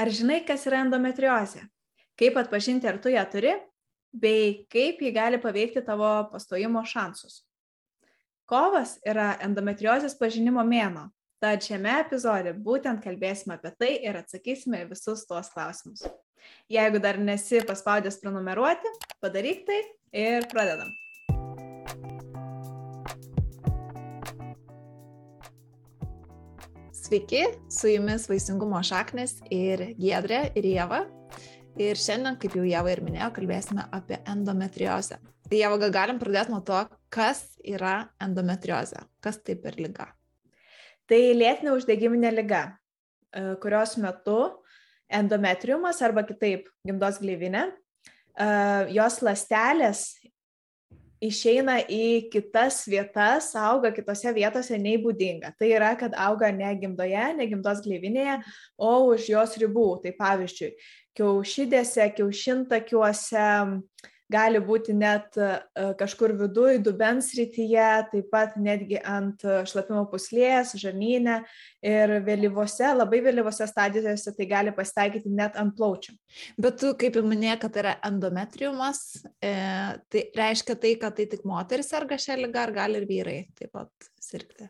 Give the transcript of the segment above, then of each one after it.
Ar žinai, kas yra endometriozė? Kaip atpažinti, ar tu ją turi, bei kaip ji gali paveikti tavo pastojimo šansus? Kovas yra endometriozės pažinimo mėno, tad šiame epizode būtent kalbėsime apie tai ir atsakysime visus tuos klausimus. Jeigu dar nesi paspaudęs prenumeruoti, padaryk tai ir pradedam. Sveiki, su jumis Vaisingumo šaknis ir Giedrė ir Jėva. Ir šiandien, kaip jau Jėva ir minėjo, kalbėsime apie endometriozę. Tai Jėva, gal galim pradėti nuo to, kas yra endometriozė, kas tai per lyga. Tai lėtinė uždegiminė lyga, e, kurios metu endometriumas arba kitaip gimdos gleivinė, e, jos lastelės išeina į kitas vietas, auga kitose vietose nei būdinga. Tai yra, kad auga ne gimdoje, ne gimdos gleivinėje, o už jos ribų. Tai pavyzdžiui, kiaušidėse, kiaušintakiuose, gali būti net e, kažkur viduje, dubens rytyje, taip pat netgi ant šlapimo puslės, žarnyne ir vėlyvose, labai vėlyvose stadijose tai gali pasitaikyti net ant plaučių. Bet tu, kaip jau minėjai, kad tai yra endometriumas, e, tai reiškia tai, kad tai tik moteris serga šią lygą, ar gali ir vyrai taip pat sirgti?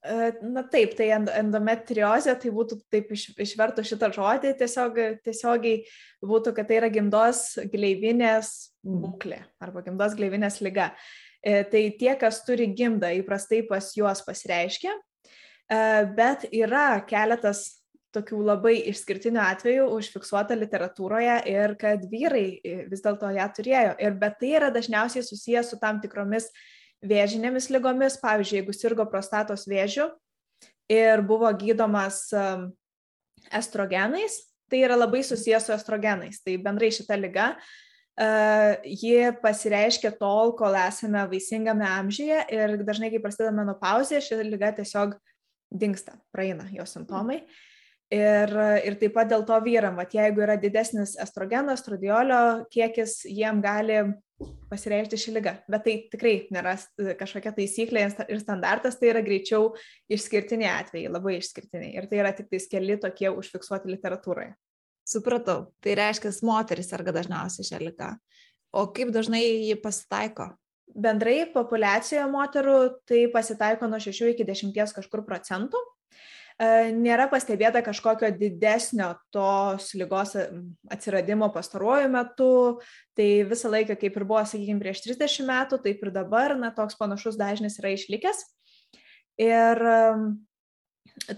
E, na taip, tai endometriozė, tai būtų taip iš, išvertų šitą žodį, tiesiog, tiesiogiai būtų, kad tai yra gimdos gleivinės būklė arba gimdos gleivinės lyga. E, tai tie, kas turi gimdą, įprastai pas juos pasireiškia, e, bet yra keletas tokių labai išskirtinių atvejų užfiksuota literatūroje ir kad vyrai vis dėlto ją turėjo. Ir bet tai yra dažniausiai susijęs su tam tikromis vėžinėmis lygomis, pavyzdžiui, jeigu sirgo prostatos vėžiu ir buvo gydomas estrogenais, tai yra labai susijęs su estrogenais. Tai bendrai šita lyga, uh, ji pasireiškia tol, kol esame vaisingame amžiuje ir dažnai, kai prasideda menopauzė, ši lyga tiesiog dinksta, praeina jos simptomai. Ir, ir taip pat dėl to vyram, vat, jeigu yra didesnis estrogeno, estradiolio kiekis, jiem gali pasireikšti ši lyga. Bet tai tikrai nėra kažkokia taisyklė ir standartas, tai yra greičiau išskirtiniai atvejai, labai išskirtiniai. Ir tai yra tik tais keli tokie užfiksuoti literatūroje. Supratau. Tai reiškia, moteris serga dažniausiai šią lygą. O kaip dažnai ji pasitaiko? Bendrai populiacijoje moterų tai pasitaiko nuo 6 iki 10 kažkur procentų. E, nėra pastebėta kažkokio didesnio tos lygos atsiradimo pastaruoju metu, tai visą laiką, kaip ir buvo, sakykime, prieš 30 metų, taip ir dabar, na, toks panašus dažnis yra išlikęs. Ir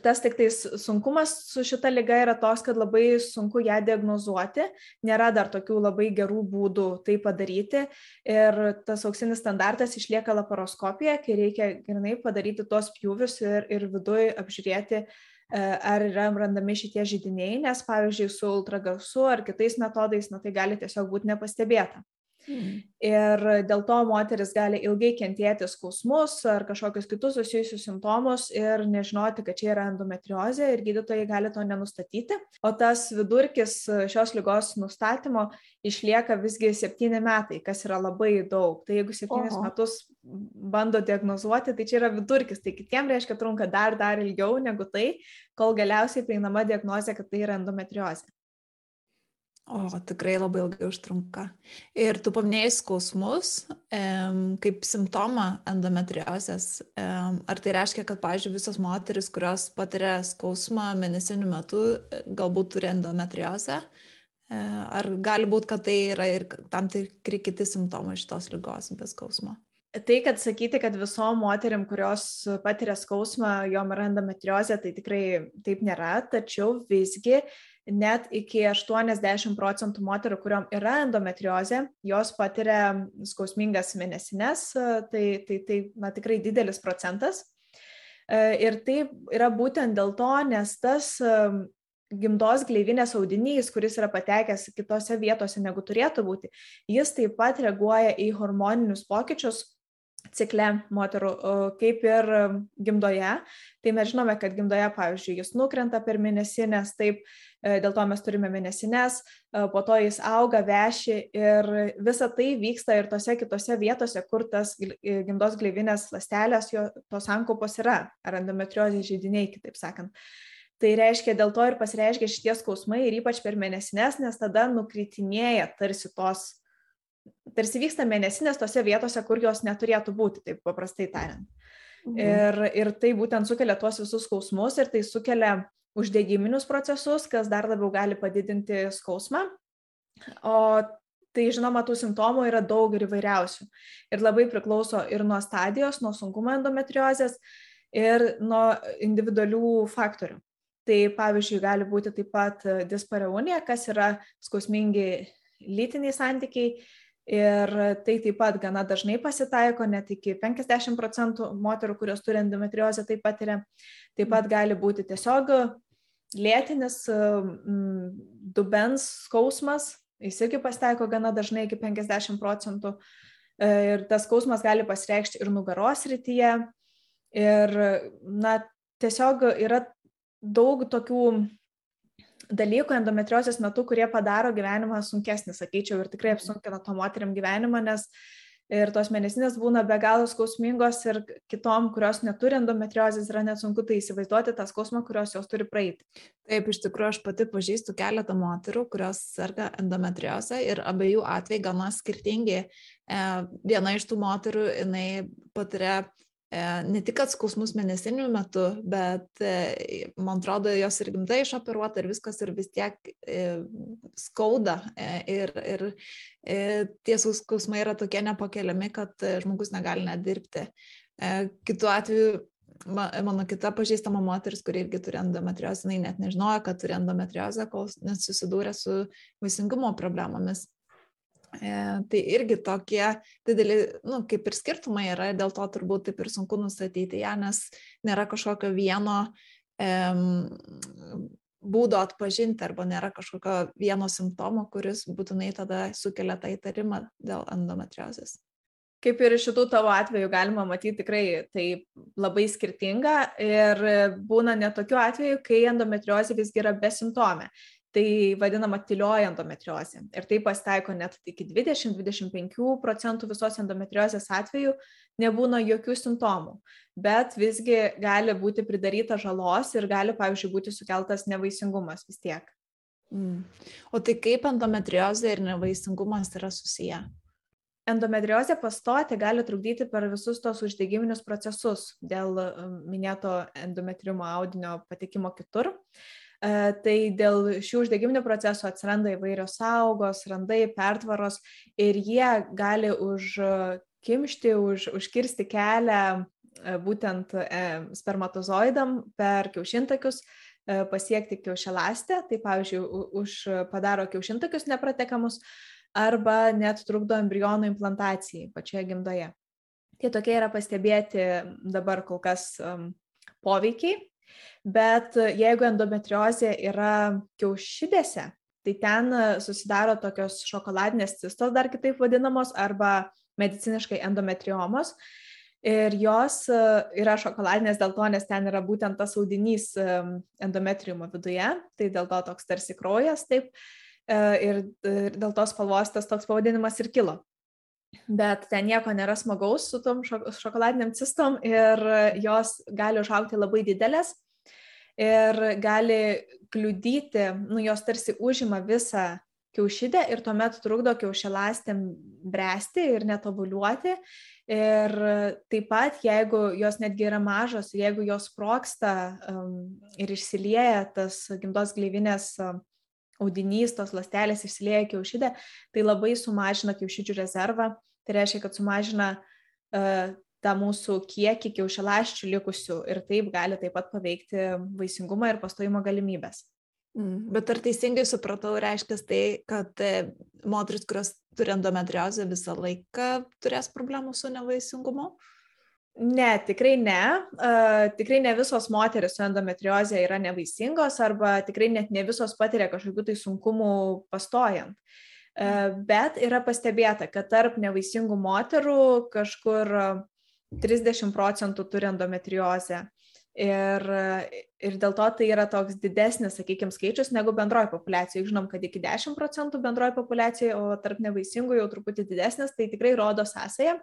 tas tik tais sunkumas su šita lyga yra toks, kad labai sunku ją diagnozuoti, nėra dar tokių labai gerų būdų tai padaryti ir tas auksinis standartas išlieka laparoskopija, kai reikia grinai padaryti tuos pjūvius ir, ir viduje apžiūrėti, e, ar yra randami šitie žydiniai, nes pavyzdžiui su ultragarsu ar kitais metodais, na tai gali tiesiog būti nepastebėta. Mm. Ir dėl to moteris gali ilgai kentėti skausmus ar kažkokius kitus susijusius simptomus ir nežinoti, kad čia yra endometriozė ir gydytojai gali to nenustatyti. O tas vidurkis šios lygos nustatymo išlieka visgi septyni metai, kas yra labai daug. Tai jeigu septynis Oho. metus bando diagnozuoti, tai čia yra vidurkis. Tai kitiems reiškia trunka dar, dar ilgiau negu tai, kol galiausiai prieinama diagnozė, kad tai yra endometriozė. O, tikrai labai ilgai užtrunka. Ir tu paminėjai skausmus kaip simptomą endometriozės. Ar tai reiškia, kad, pavyzdžiui, visos moteris, kurios patiria skausmą mėnesinių metų, galbūt turi endometriozę? E, ar gali būti, kad tai yra ir tam tikri kiti simptomai šitos lygos be skausmo? Tai, kad sakyti, kad visom moterim, kurios patiria skausmą, jom yra endometriozė, tai tikrai taip nėra, tačiau visgi uh, net iki 80 procentų moterų, kuriuom yra endometriozė, jos patiria skausmingas mėnesinės, tai, tai, tai na, tikrai didelis procentas. E, ir tai yra būtent dėl to, nes tas gimdos gleivinės audinys, kuris yra patekęs kitose vietose negu turėtų būti, jis taip pat reaguoja į hormoninius pokyčius, cikle moterų, kaip ir gimdoje. Tai mes žinome, kad gimdoje, pavyzdžiui, jis nukrenta per mėnesinės, taip, e, dėl to mes turime mėnesinės, e, po to jis auga, veši ir visa tai vyksta ir tose kitose vietose, kur tas e, gimdos gleivinės lastelės, jo, tos ankopos yra, ar endometriozės žydiniai, kitaip sakant. Tai reiškia, dėl to ir pasireiškia šitie skausmai ir ypač per mėnesinės, nes tada nukritinėja tarsi tos, tarsi vyksta mėnesinės tose vietose, kur jos neturėtų būti, taip paprastai tariant. Mhm. Ir, ir tai būtent sukelia tuos visus skausmus ir tai sukelia uždegiminius procesus, kas dar labiau gali padidinti skausmą. O tai žinoma, tų simptomų yra daug ir įvairiausių. Ir labai priklauso ir nuo stadijos, nuo sunkumo endometriozės ir nuo individualių faktorių. Tai pavyzdžiui, gali būti taip pat dispareunija, kas yra skausmingi lytiniai santykiai, Ir tai taip pat gana dažnai pasitaiko, net iki 50 procentų moterų, kurios turi endometriozę, taip patiria. Taip pat gali būti tiesiog lėtinis dubens skausmas, jis irgi pasitaiko gana dažnai iki 50 procentų. E, ir tas skausmas gali pasireikšti ir nugaros rytyje. Ir, na, tiesiog yra daug tokių dalykų endometriozės metu, kurie padaro gyvenimą sunkesnį, sakyčiau, ir tikrai apsunkina to moteriam gyvenimą, nes ir tos mėnesinės būna be galo skausmingos ir kitom, kurios neturi endometriozės, yra net sunku tai įsivaizduoti tą skausmą, kurios jos turi praeiti. Taip, iš tikrųjų, aš pati pažįstu keletą moterų, kurios serga endometriozę ir abiejų atvejai gana skirtingi. E, viena iš tų moterų, jinai patiria ne tik atskausmus mėnesinių metu, bet e, man atrodo, jos ir gimtai išoperuota ir viskas ir vis tiek e, skauda. Ir, ir tie skausmai yra tokie nepakeliami, kad žmogus negali net dirbti. Kitu atveju, mano kita pažįstama moteris, kuri irgi turi endometriozę, jinai net nežinojo, kad turi endometriozę, kol nesusidūrė su vaisingumo problemomis. E, tai irgi tokie dideli, nu, kaip ir skirtumai yra, dėl to turbūt taip ir sunku nustatyti ją, nes nėra kažkokio vieno um, būdo atpažinti arba nėra kažkokio vieno simptomo, kuris būtinai tada sukelia tą įtarimą dėl endometriozės. Kaip ir šitų tavo atveju galima matyti tikrai tai labai skirtinga ir būna netokių atvejų, kai endometriozė visgi yra besimptomė tai vadinama tylioji endometriozė. Ir tai pasitaiko net iki 20-25 procentų visos endometriozės atveju nebūna jokių simptomų, bet visgi gali būti pridaryta žalos ir gali, pavyzdžiui, būti sukeltas nevaisingumas vis tiek. Mm. O tai kaip endometriozė ir nevaisingumas yra susiję? Endometriozė pastoti gali trukdyti per visus tos uždegiminius procesus dėl minėto endometriumo audinio patekimo kitur. E, tai dėl šių uždegiminių procesų atsiranda įvairios saugos, randai, pertvaros ir jie gali užkimšti, už, užkirsti kelią e, būtent e, spermatozoidam per kiaušintakius pasiekti kiaušialastę, tai pavyzdžiui, už padaro kiaušintakius nepratekamus arba net trukdo embrionų implantacijai pačioje gimdoje. Tai tokie yra pastebėti dabar kol kas poveikiai Bet e, jeigu endometriozė yra kiaušidėse, tai ten e, susidaro tokios šokoladinės cistos, dar kitaip vadinamos, arba mediciniškai endometriomos. Ir jos e, yra šokoladinės dėl to, nes ten yra būtent tas audinys endometriumo viduje, tai dėl to toks tarsi kraujas, taip. Ir, dėl tos spalvos tas toks pavadinimas ir kilo. Bet ten nieko nėra smagaus su tom šokoladiniam cistom ir jos gali užaukti labai didelės ir gali kliudyti, nu, jos tarsi užima visą kiaušidę ir tuomet trukdo kiaušialastėm bręsti ir netobuliuoti. Ir taip pat, jeigu jos netgi yra mažos, jeigu jos proksta um, ir išsilieja tas gimdos gleivinės um, audinys, tos lastelės išsilieja kiaušidė, tai labai sumažina kiaušidžių rezervą. Tai reiškia, kad sumažina uh, tą mūsų kiekį kiaušialąsčių likusių ir taip gali taip pat paveikti vaisingumą ir pastojimo galimybės. Mm, bet ar teisingai supratau, reiškia tai, kad e, moteris, kurios turi endometriozę visą laiką turės problemų su nevaisingumu? Ne, tikrai ne. Uh, tikrai ne visos moteris su endometriozė yra nevaisingos arba tikrai net ne visos patiria kažkokių tai sunkumų pastojant. Uh, bet yra pastebėta, kad tarp nevaisingų moterų kažkur 30 procentų turi endometriozę. Ir, ir dėl to tai yra toks didesnis, sakykime, skaičius negu bendroji populiacija. Žinom, kad iki 10 procentų bendroji populiacija, o tarp nevaisingų jau truputį didesnis, tai tikrai rodo sąsąją.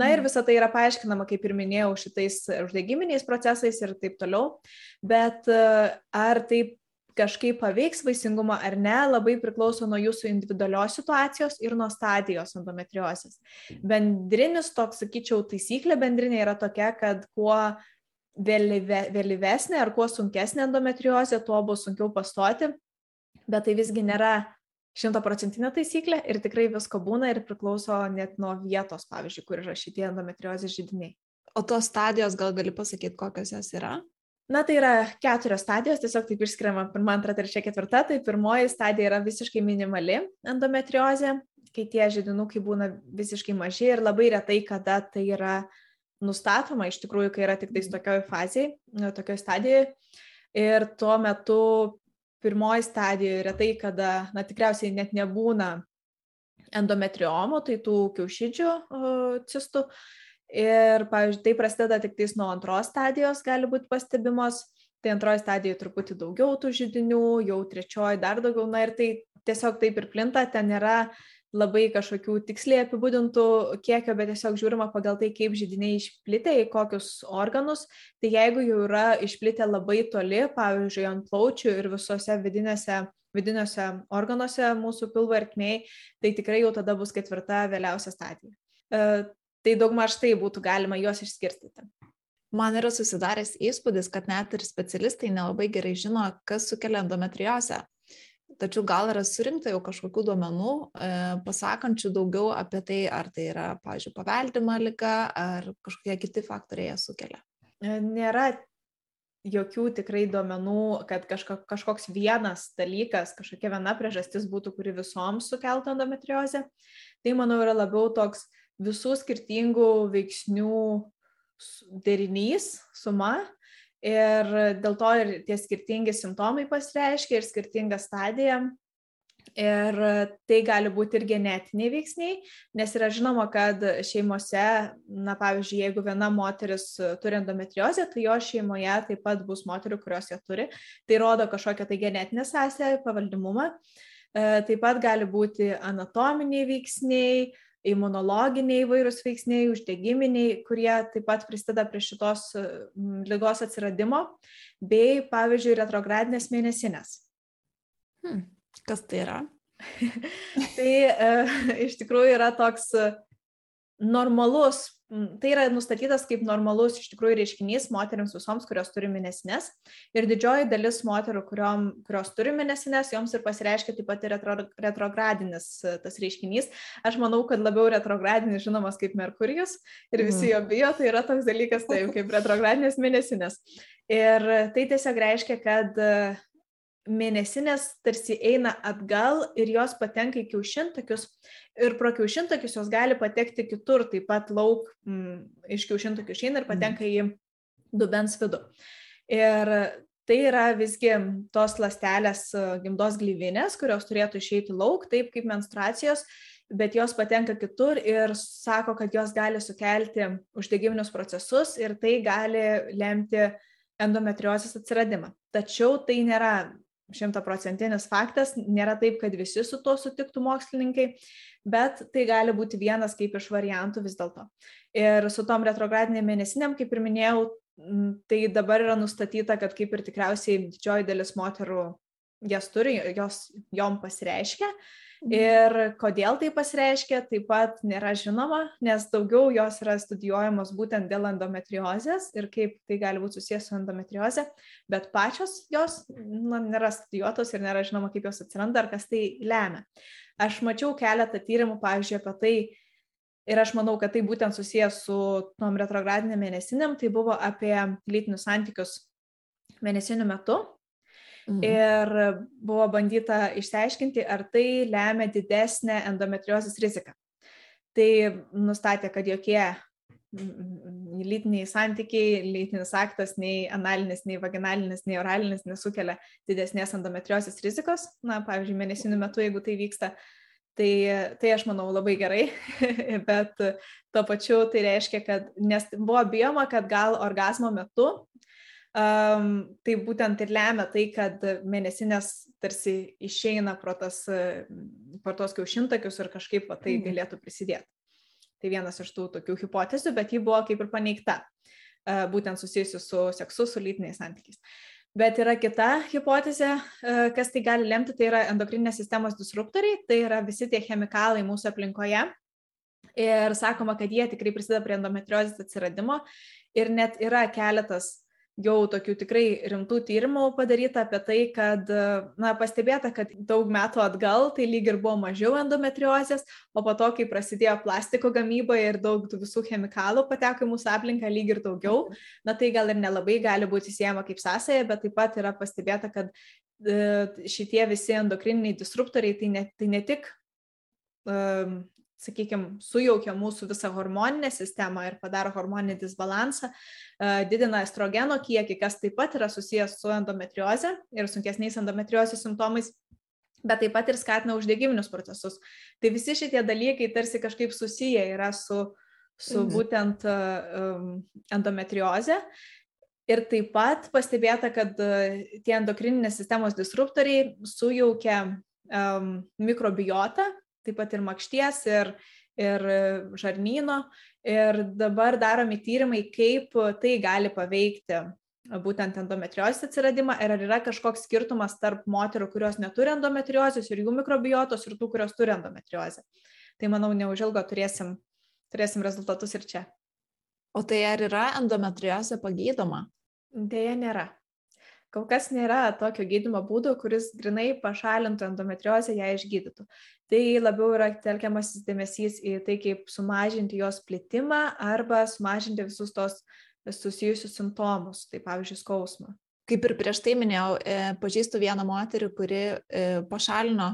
Na ir visa tai yra paaiškinama, kaip ir minėjau, šitais uždegiminiais procesais ir taip toliau. Bet ar taip kažkaip paveiks vaisingumą ar ne, labai priklauso nuo jūsų individualios situacijos ir nuo stadijos endometriozės. Bendrinis toks, sakyčiau, taisyklė bendrinė yra tokia, kad kuo vėlyve, vėlyvesnė ar kuo sunkesnė endometriozė, tuo bus sunkiau pastoti, bet tai visgi nėra šimtaprocentinė taisyklė ir tikrai visko būna ir priklauso net nuo vietos, pavyzdžiui, kur yra šitie endometriozės žydiniai. O tos stadijos gal gali pasakyti, kokios jos yra? Na, tai yra keturios stadijos, tiesiog taip išskiriama pirma, antra, trečia, ketvirta. Tai pirmoji stadija yra visiškai minimali endometriozė, kai tie židinukai būna visiškai maži ir labai retai, kada tai yra nustatoma, iš tikrųjų, kai yra tik tais tokioj fazėje, tokioj stadijoje. Ir tuo metu pirmoji stadijoje retai, kada, na, tikriausiai net nebūna endometriomų, tai tų kiaušidžių uh, cistų, Ir, pavyzdžiui, tai prasideda tik tais nuo antros stadijos gali būti pastebimos, tai antroji stadija truputį daugiau tų žydinių, jau trečioji dar daugiau, na ir tai tiesiog taip ir plinta, ten nėra labai kažkokių tiksliai apibūdintų kiekio, bet tiesiog žiūrima pagal tai, kaip žydiniai išplitę į kokius organus. Tai jeigu jau yra išplitę labai toli, pavyzdžiui, ant plaučių ir visose vidinėse vidiniuose organuose mūsų pilvo ertmėj, tai tikrai jau tada bus ketvirta vėliausia stadija. Tai daugmaž tai būtų galima juos išskirstyti. Man yra susidaręs įspūdis, kad net ir specialistai nelabai gerai žino, kas sukelia endometriozę. Tačiau gal yra surinkta jau kažkokių duomenų, e, pasakančių daugiau apie tai, ar tai yra, pavyzdžiui, paveldima lyga, ar kažkokie kiti faktoriai ją sukelia. E, nėra jokių tikrai duomenų, kad kažko, kažkoks vienas dalykas, kažkokia viena priežastis būtų, kuri visoms sukeltų endometriozę. Tai, manau, yra labiau toks visų skirtingų veiksnių derinys, suma. Ir dėl to ir tie skirtingi simptomai pasireiškia ir skirtinga stadija. Ir tai gali būti ir genetiniai veiksniai, nes yra žinoma, kad šeimose, na pavyzdžiui, jeigu viena moteris turi endometriozę, tai jo šeimoje taip pat bus moterių, kurios ją turi. Tai rodo kažkokią tai genetinę sąsąją, pavaldimumą. E, taip pat gali būti anatominiai veiksniai, imunologiniai įvairūs veiksniai, uždegiminiai, kurie taip pat prisideda prie šitos lygos atsiradimo, bei, pavyzdžiui, retrogradinės mėnesinės. Hmm. Kas tai yra? tai e, iš tikrųjų yra toks normalus tai yra nustatytas kaip normalus iš tikrųjų reiškinys moteriams visoms, kurios turi mėnesinės. Ir didžioji dalis moterų, kuriom, kurios turi mėnesinės, joms ir pasireiškia taip pat ir retro, retrogradinis e, tas reiškinys. Aš manau, kad labiau retrogradinis žinomas kaip Merkurijus ir visi mhm. jo bijo, tai yra toks dalykas, taip kaip retrogradinės mėnesinės. Ir tai tiesiog reiškia, kad e, mėnesinės tarsi eina atgal ir jos patenka į kiaušintakius ir pro kiaušintakius jos gali patekti kitur, taip pat lauk m, mm, iš kiaušintakių išeina ir patenka į dubens vidų. Ir tai yra visgi tos lastelės e, gimdos glyvinės, kurios turėtų išeiti lauk, taip kaip menstruacijos, bet jos patenka kitur ir sako, kad jos gali sukelti uždegiminius procesus ir tai gali lemti endometriozės atsiradimą. Tačiau tai nėra šimtaprocentinis faktas, nėra taip, kad visi su tuo sutiktų mokslininkai, bet tai gali būti vienas kaip iš variantų vis dėlto. Ir su tom retrogradinėm mėnesinėm, kaip ir minėjau, tai dabar yra nustatyta, kad kaip ir tikriausiai didžioji dalis moterų jas turi, jos jom pasireiškia. Ir kodėl tai pasireiškia, taip pat nėra žinoma, nes daugiau jos yra studijuojamos būtent dėl endometriozės ir kaip tai gali būti susijęs su endometrioze, bet pačios jos na, nėra studijuotos ir nėra žinoma, kaip jos atsiranda ar kas tai lemia. Aš mačiau keletą tyrimų, pavyzdžiui, apie tai, ir aš manau, kad tai būtent susijęs su tom retrogradinėm mėnesinėm, tai buvo apie lytinius santykius mėnesinių metu Mhm. Ir buvo bandyta išsiaiškinti, ar tai lemia didesnę endometriozės riziką. Tai nustatė, kad jokie lytiniai santykiai, lytinis aktas, nei analinis, nei vaginalinis, nei oralinis nesukelia didesnės endometriozės rizikos. Na, pavyzdžiui, mėnesinių metų, jeigu tai vyksta, tai, tai aš manau labai gerai, bet tuo pačiu tai reiškia, kad nes buvo bijoma, kad gal orgasmo metu Um, tai būtent ir lemia tai, kad mėnesinės tarsi išeina pro, tas, pro tos kiaušintakius ir kažkaip va, tai mhm. galėtų prisidėti. Tai vienas iš tų tokių hipotezių, bet ji buvo kaip ir paneigta, būtent susijusi su seksu, su lytiniais santykiais. Bet yra kita hipotezė, kas tai gali lemti, tai yra endokrininės sistemos disruptoriai, tai yra visi tie chemikalai mūsų aplinkoje. Ir sakoma, kad jie tikrai prisideda prie endometriozės atsiradimo. Ir net yra keletas jau tokių tikrai rimtų tyrimų padaryta apie tai, kad, na, pastebėta, kad daug metų atgal tai lyg ir buvo mažiau endometriozės, o po to, kai prasidėjo plastiko gamyba ir daug tų visų chemikalų pateko į mūsų aplinką, lyg ir daugiau, na, tai gal ir nelabai gali būti siejama kaip sąsaja, bet taip pat yra pastebėta, kad e, šitie visi endokrininiai disruptoriai tai ne, tai ne tik um, sakykime, sujaukia mūsų visą hormoninę sistemą ir padaro hormoninį disbalansą, e, didina estrogeno kiekį, kas taip pat yra susijęs su endometrioze ir sunkesniais endometriozės simptomais, bet taip pat ir skatina uždegiminius procesus. Tai visi šitie dalykai tarsi kažkaip susiję yra su, su mhm. būtent um, endometrioze. Ir taip pat pastebėta, kad tie endokrininės sistemos disruptoriai sujaukia um, mikrobiotą, taip pat ir makšties, ir, ir žarnyno. Ir dabar daromi tyrimai, kaip tai gali paveikti būtent endometriozės atsiradimą ir ar yra kažkoks skirtumas tarp moterų, kurios neturi endometriozės ir jų mikrobiotos ir tų, kurios turi endometriozę. Tai manau, neužilgo turėsim, turėsim rezultatus ir čia. O tai ar yra endometriozė pagydoma? Deja, nėra. Kol kas nėra tokio gydymo būdo, kuris grinai pašalintų endometriozę, ją išgydytų. Tai labiau yra telkiamasis dėmesys į tai, kaip sumažinti jos plitimą arba sumažinti visus tos susijusius simptomus, tai pavyzdžiui, skausmą. Kaip ir prieš tai minėjau, e, pažįstu vieną moterį, kuri e, pašalino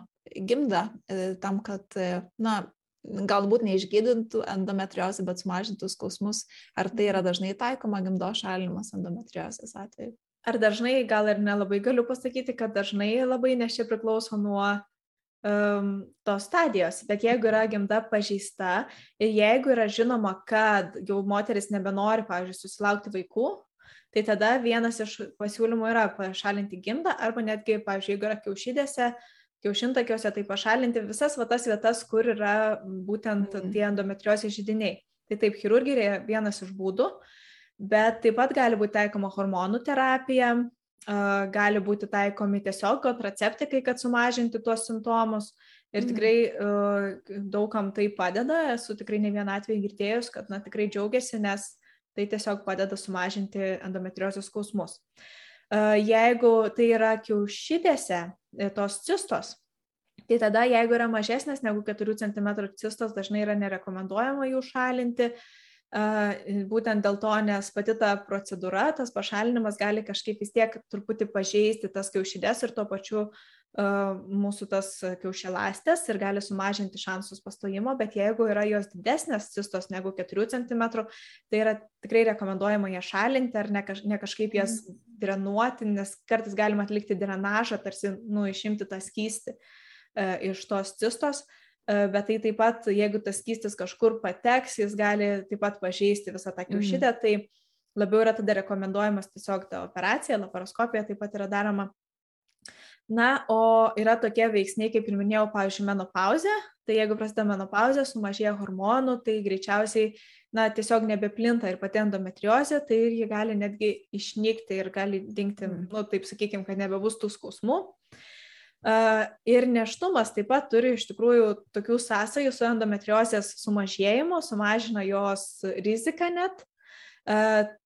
gimdą e, tam, kad, na, galbūt neišgydintų endometriozę, bet sumažintų skausmus. Ar tai yra dažnai taikoma gimdo šalinimas endometriozės atveju? Ar dažnai, gal ir nelabai galiu pasakyti, kad dažnai labai, nes čia priklauso nuo um, tos stadijos, bet jeigu yra gimda pažeista ir jeigu yra žinoma, kad jau moteris nebenori, pavyzdžiui, susilaukti vaikų, tai tada vienas iš pasiūlymų yra pašalinti gimdą arba netgi, pavyzdžiui, jeigu yra kiaušydėse, kiaušintakiuose, tai pašalinti visas va, tas vietas, kur yra būtent mm. tie endometriozės žydiniai. Tai taip, chirurgija yra vienas iš būdų. Uh, bet taip pat gali būti taikoma hormonų terapija, gali būti taikomi tiesiog kontraceptikai, kad sumažinti tuos simptomus. Ir mhm. tikrai daugam tai padeda, esu tikrai ne vieną atvejį girdėjus, kad na, tikrai džiaugiasi, nes tai tiesiog padeda sumažinti endometriozės skausmus. Jeigu tai yra kiaušidėse e, tos cistos, tai tada jeigu yra mažesnės negu 4 cm cistos, dažnai yra nerekomenduojama jų šalinti, būtent dėl to, nes pati ta procedūra, tas pašalinimas gali kažkaip vis tiek truputį pažeisti tas kiaušidės ir tuo pačiu mūsų tas kiaušialastės ir gali sumažinti šansus pastojimo, bet jeigu yra jos didesnės cistos negu 4 cm, tai yra tikrai rekomenduojama ją šalinti ar ne, kaž, ne kažkaip jas mhm. drenuoti, nes kartais galima atlikti drenažą, tarsi nu, išimti tą skystį uh, iš tos cistos. E, bet tai taip pat, jeigu tas skystis kažkur pateks, jis gali taip pat pažeisti visą tą kiaušydę, mm. tai labiau yra tada rekomenduojamas tiesiog ta operacija, laparoskopija taip pat yra daroma. Na, o yra tokie veiksniai, kaip ir minėjau, pavyzdžiui, menopauzė. Tai jeigu prasideda menopauzė, sumažėja hormonų, tai greičiausiai, na, tiesiog nebeplinta ir pati endometriozė, tai ji gali netgi išnykti ir gali dingti, mm. nu, taip sakykime, kad nebebus tų skausmų. Uh, Ir neštumas taip pat turi iš tikrųjų tokių sąsajų su endometriozės sumažėjimu, sumažina jos riziką net.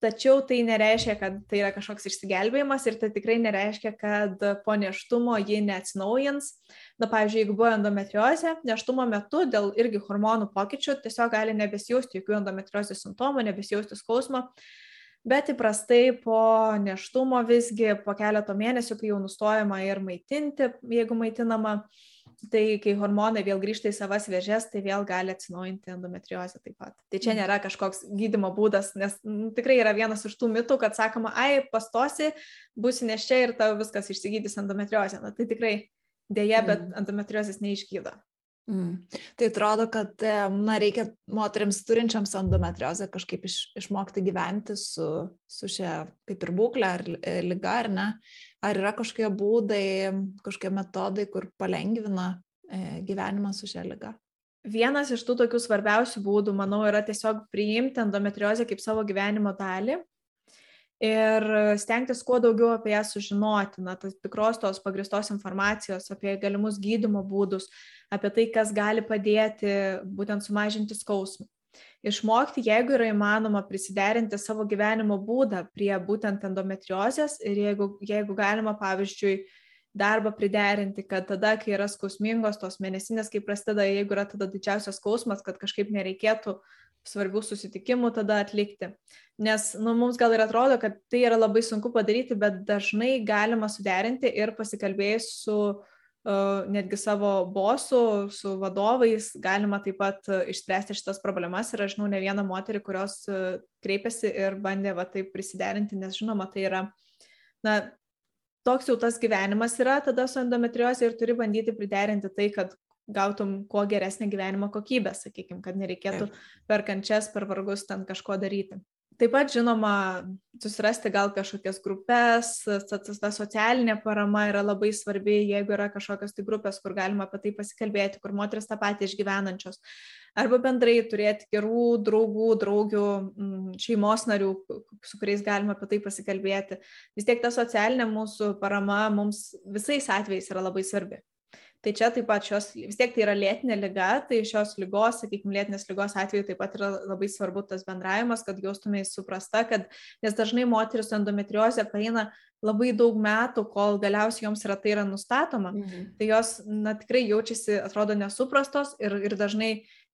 Tačiau tai nereiškia, kad tai yra kažkoks išsigelbėjimas ir tai tikrai nereiškia, kad po neštumo ji neatsinaujins. Na, pavyzdžiui, jeigu buvo endometriozė, neštumo metu dėl irgi hormonų pokyčių tiesiog gali nebesijausti jokių endometriozės simptomų, nebesijausti skausmo, bet įprastai po neštumo visgi po keleto mėnesių, kai jau nustojama ir maitinti, jeigu maitinama, tai kai hormonai vėl grįžta į savas vėžės, tai vėl gali atsinaujinti endometriozę taip pat. Tai čia nėra kažkoks gydimo būdas, nes m, tikrai yra vienas iš tų mitų, kad sakoma, ai, pastosi, būsi neščia ir tau viskas išsigydys endometriozę. Na tai tikrai dėja, bet endometriozės neišgydo. Mm. Tai atrodo, kad na, reikia moteriams turinčiams endometriozę kažkaip iš, išmokti gyventi su, su šia kaip ir būklė ar e, lyga, ar ne? Ar yra kažkokie būdai, kažkokie metodai, kur palengvina e, gyvenimą su šia lyga? Vienas iš tų tokių svarbiausių būdų, manau, yra tiesiog priimti endometriozę kaip savo gyvenimo dalį ir stengtis kuo daugiau apie ją sužinoti, na, tas tikros tos pagristos informacijos apie galimus gydimo būdus, apie tai, kas gali padėti būtent sumažinti skausmą. Išmokti, jeigu yra įmanoma, prisiderinti savo gyvenimo būdą prie būtent endometriozės ir jeigu, jeigu galima, pavyzdžiui, darbą priderinti, kad tada, kai yra skausmingos tos mėnesinės, kai prasideda, jeigu yra tada didžiausias skausmas, kad kažkaip nereikėtų svarbių susitikimų tada atlikti. Nes nu, mums gal ir atrodo, kad tai yra labai sunku padaryti, bet dažnai galima suderinti ir pasikalbėjus su uh, netgi savo bosų, su vadovais, galima taip pat uh, išspręsti šitas problemas. Ir aš žinau ne vieną moterį, kurios uh, kreipėsi ir bandė va taip prisiderinti, nes žinoma, tai yra na, toks jau tas gyvenimas yra tada su endometriozė ir turi bandyti priderinti tai, kad gautum kuo geresnę gyvenimo kokybę, sakykime, kad nereikėtų per kančias, per vargus ten kažko daryti. Taip pat, žinoma, susirasti gal kažkokias grupės, ta socialinė parama yra labai svarbi, jeigu yra kažkokios tai grupės, kur galima apie tai pasikalbėti, kur moteris tą patį išgyvenančios arba bendrai turėti gerų draugų, draugių, mm, šeimos narių, su kuriais galima apie tai pasikalbėti. Vis tiek ta socialinė mūsų parama mums visais atvejais yra labai svarbi. Tai čia taip pat šios, vis tiek tai yra lėtinė lyga, tai šios lygos, sakykime, lėtinės lygos atveju taip pat yra labai svarbu tas bendravimas, kad jaustumės suprasta, kad nes dažnai moteris su endometriozė praeina labai daug metų, kol galiausiai joms yra tai yra nustatoma, mhm. tai jos na, tikrai jaučiasi, atrodo, nesuprastos ir, ir dažnai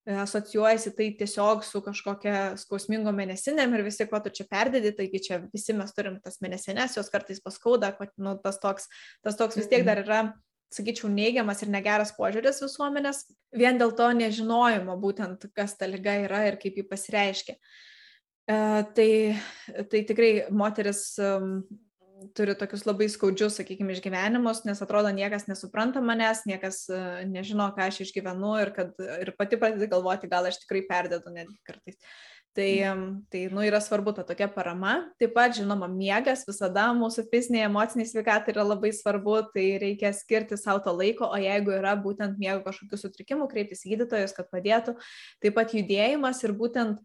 asocijuojasi tai tiesiog su kažkokia skausmingo mėnesinėm ir visi, kuo tu čia perdedi, taigi čia visi mes turim tas mėnesinės, jos kartais paskauda, nu, tas, toks, tas toks vis tiek dar yra, sakyčiau, neigiamas ir negeras požiūris visuomenės, vien dėl to nežinojimo būtent, kas ta lyga yra ir kaip ji pasireiškia. E, tai, tai tikrai moteris turi tokius labai skaudžius, sakykime, išgyvenimus, nes atrodo niekas nesupranta manęs, niekas e, nežino, ką aš išgyvenu ir, kad, ir pati pradedi galvoti, gal aš tikrai perdėdu netgi kartais. Tai, tai nu, yra svarbu ta tokia parama. Taip pat, žinoma, miegas visada mūsų fiziniai, emociniai sveikatai yra labai svarbu, tai reikia skirti savo to laiko, o jeigu yra būtent miego kažkokių sutrikimų, kreiptis į gydytojus, kad padėtų. Taip pat judėjimas ir būtent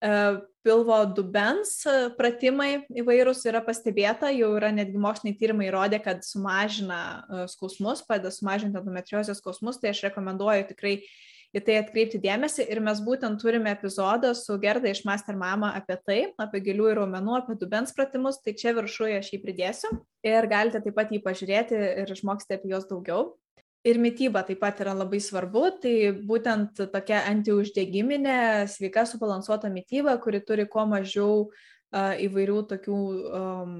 E, pilvo dubens e, pratimai įvairūs yra pastebėta, jau yra netgi moksliniai tyrimai įrodė, kad sumažina e, skausmus, padeda sumažinti endometriozės skausmus, tai aš rekomenduoju tikrai į tai atkreipti dėmesį. Ir mes būtent turime epizodą su Gerda iš Master Mama apie tai, apie gilių ir raumenų, apie dubens pratimus, tai čia viršuje aš jį pridėsiu. Ir galite taip pat jį pažiūrėti ir išmoksite apie juos daugiau ir mityba taip pat yra labai svarbu, tai būtent tokia antiuždegiminė, sveika, subalansuota mityba, kuri turi kuo mažiau uh, įvairių tokių um,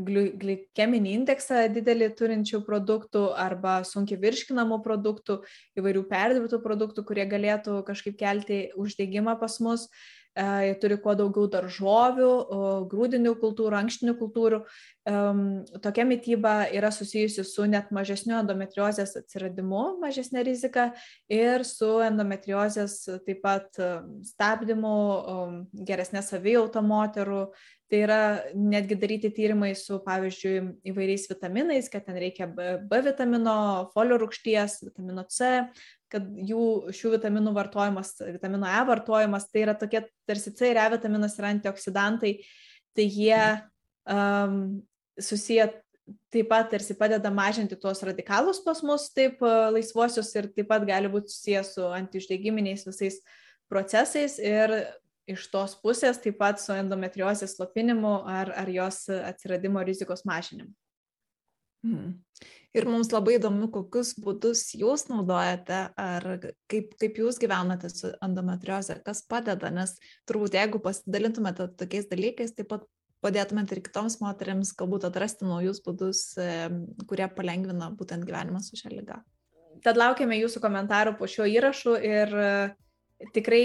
glikeminį indeksą didelį turinčių produktų arba sunkiai virškinamų produktų, įvairių perdirbtų produktų, kurie galėtų kažkaip kelti uždegimą pas mus. Uh, jie turi kuo daugiau daržovių, grūdinių kultūrų, ankštinių kultūrų. Tokia mytyba yra susijusi su net mažesniu endometriozės atsiradimu, mažesnė rizika ir su endometriozės taip pat stabdymu, geresnė savijauta moterų. Tai yra netgi daryti tyrimai su, pavyzdžiui, įvairiais vitaminais, kad ten reikia B vitamino, folio rūgšties, vitamino C, kad jų šių vitaminų vartojimas, vitamino E vartojimas, tai yra tokie tarsi C ir E vitaminas yra antioksidantai, tai jie um, susiję taip pat tarsi padeda mažinti tuos radikalus pas mus, taip laisvuosius ir taip pat gali būti susijęs su antiždegiminiais visais procesais ir iš tos pusės taip pat su endometriozės slopinimu ar, ar jos atsiradimo rizikos mažinimu. Hmm. Ir mums labai įdomu, kokius būdus jūs naudojate, ar kaip, kaip jūs gyvenate su endometrioze, kas padeda, nes turbūt jeigu pasidalintumėte tokiais dalykais, taip pat padėtumėte ir kitoms moteriams galbūt atrasti naujus būdus, kurie palengvina būtent gyvenimą su šia lyga. Tad laukiame jūsų komentarų po šiuo įrašu ir e, tikrai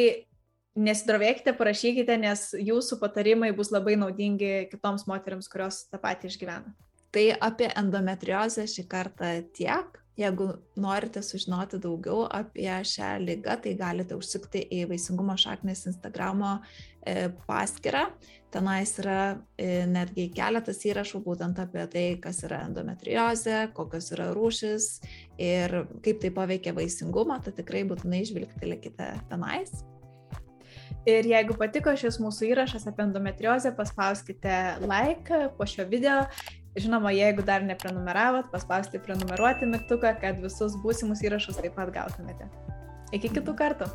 nesidrovėkite, parašykite, nes jūsų patarimai bus labai naudingi kitoms moteriams, kurios tą patį išgyvena. Tai apie endometriozę šį kartą tiek. Jeigu norite sužinoti daugiau apie šią lygą, tai galite užsukti į Vaisingumo šaknis Instagramo e, paskyrą. Tenais yra e, netgi keletas įrašų būtent apie tai, kas yra endometriozė, kokios yra rūšis ir kaip tai paveikia vaisingumą, tai tikrai būtinai žvilgtelėkite tenais. Ir jeigu patiko šis mūsų įrašas apie endometriozę, paspauskite like po šio video Žinoma, jeigu dar neprenumeravot, paspausti prenumeruoti mygtuką, kad visus būsimus įrašus taip pat gautumėte. Iki kitų kartų.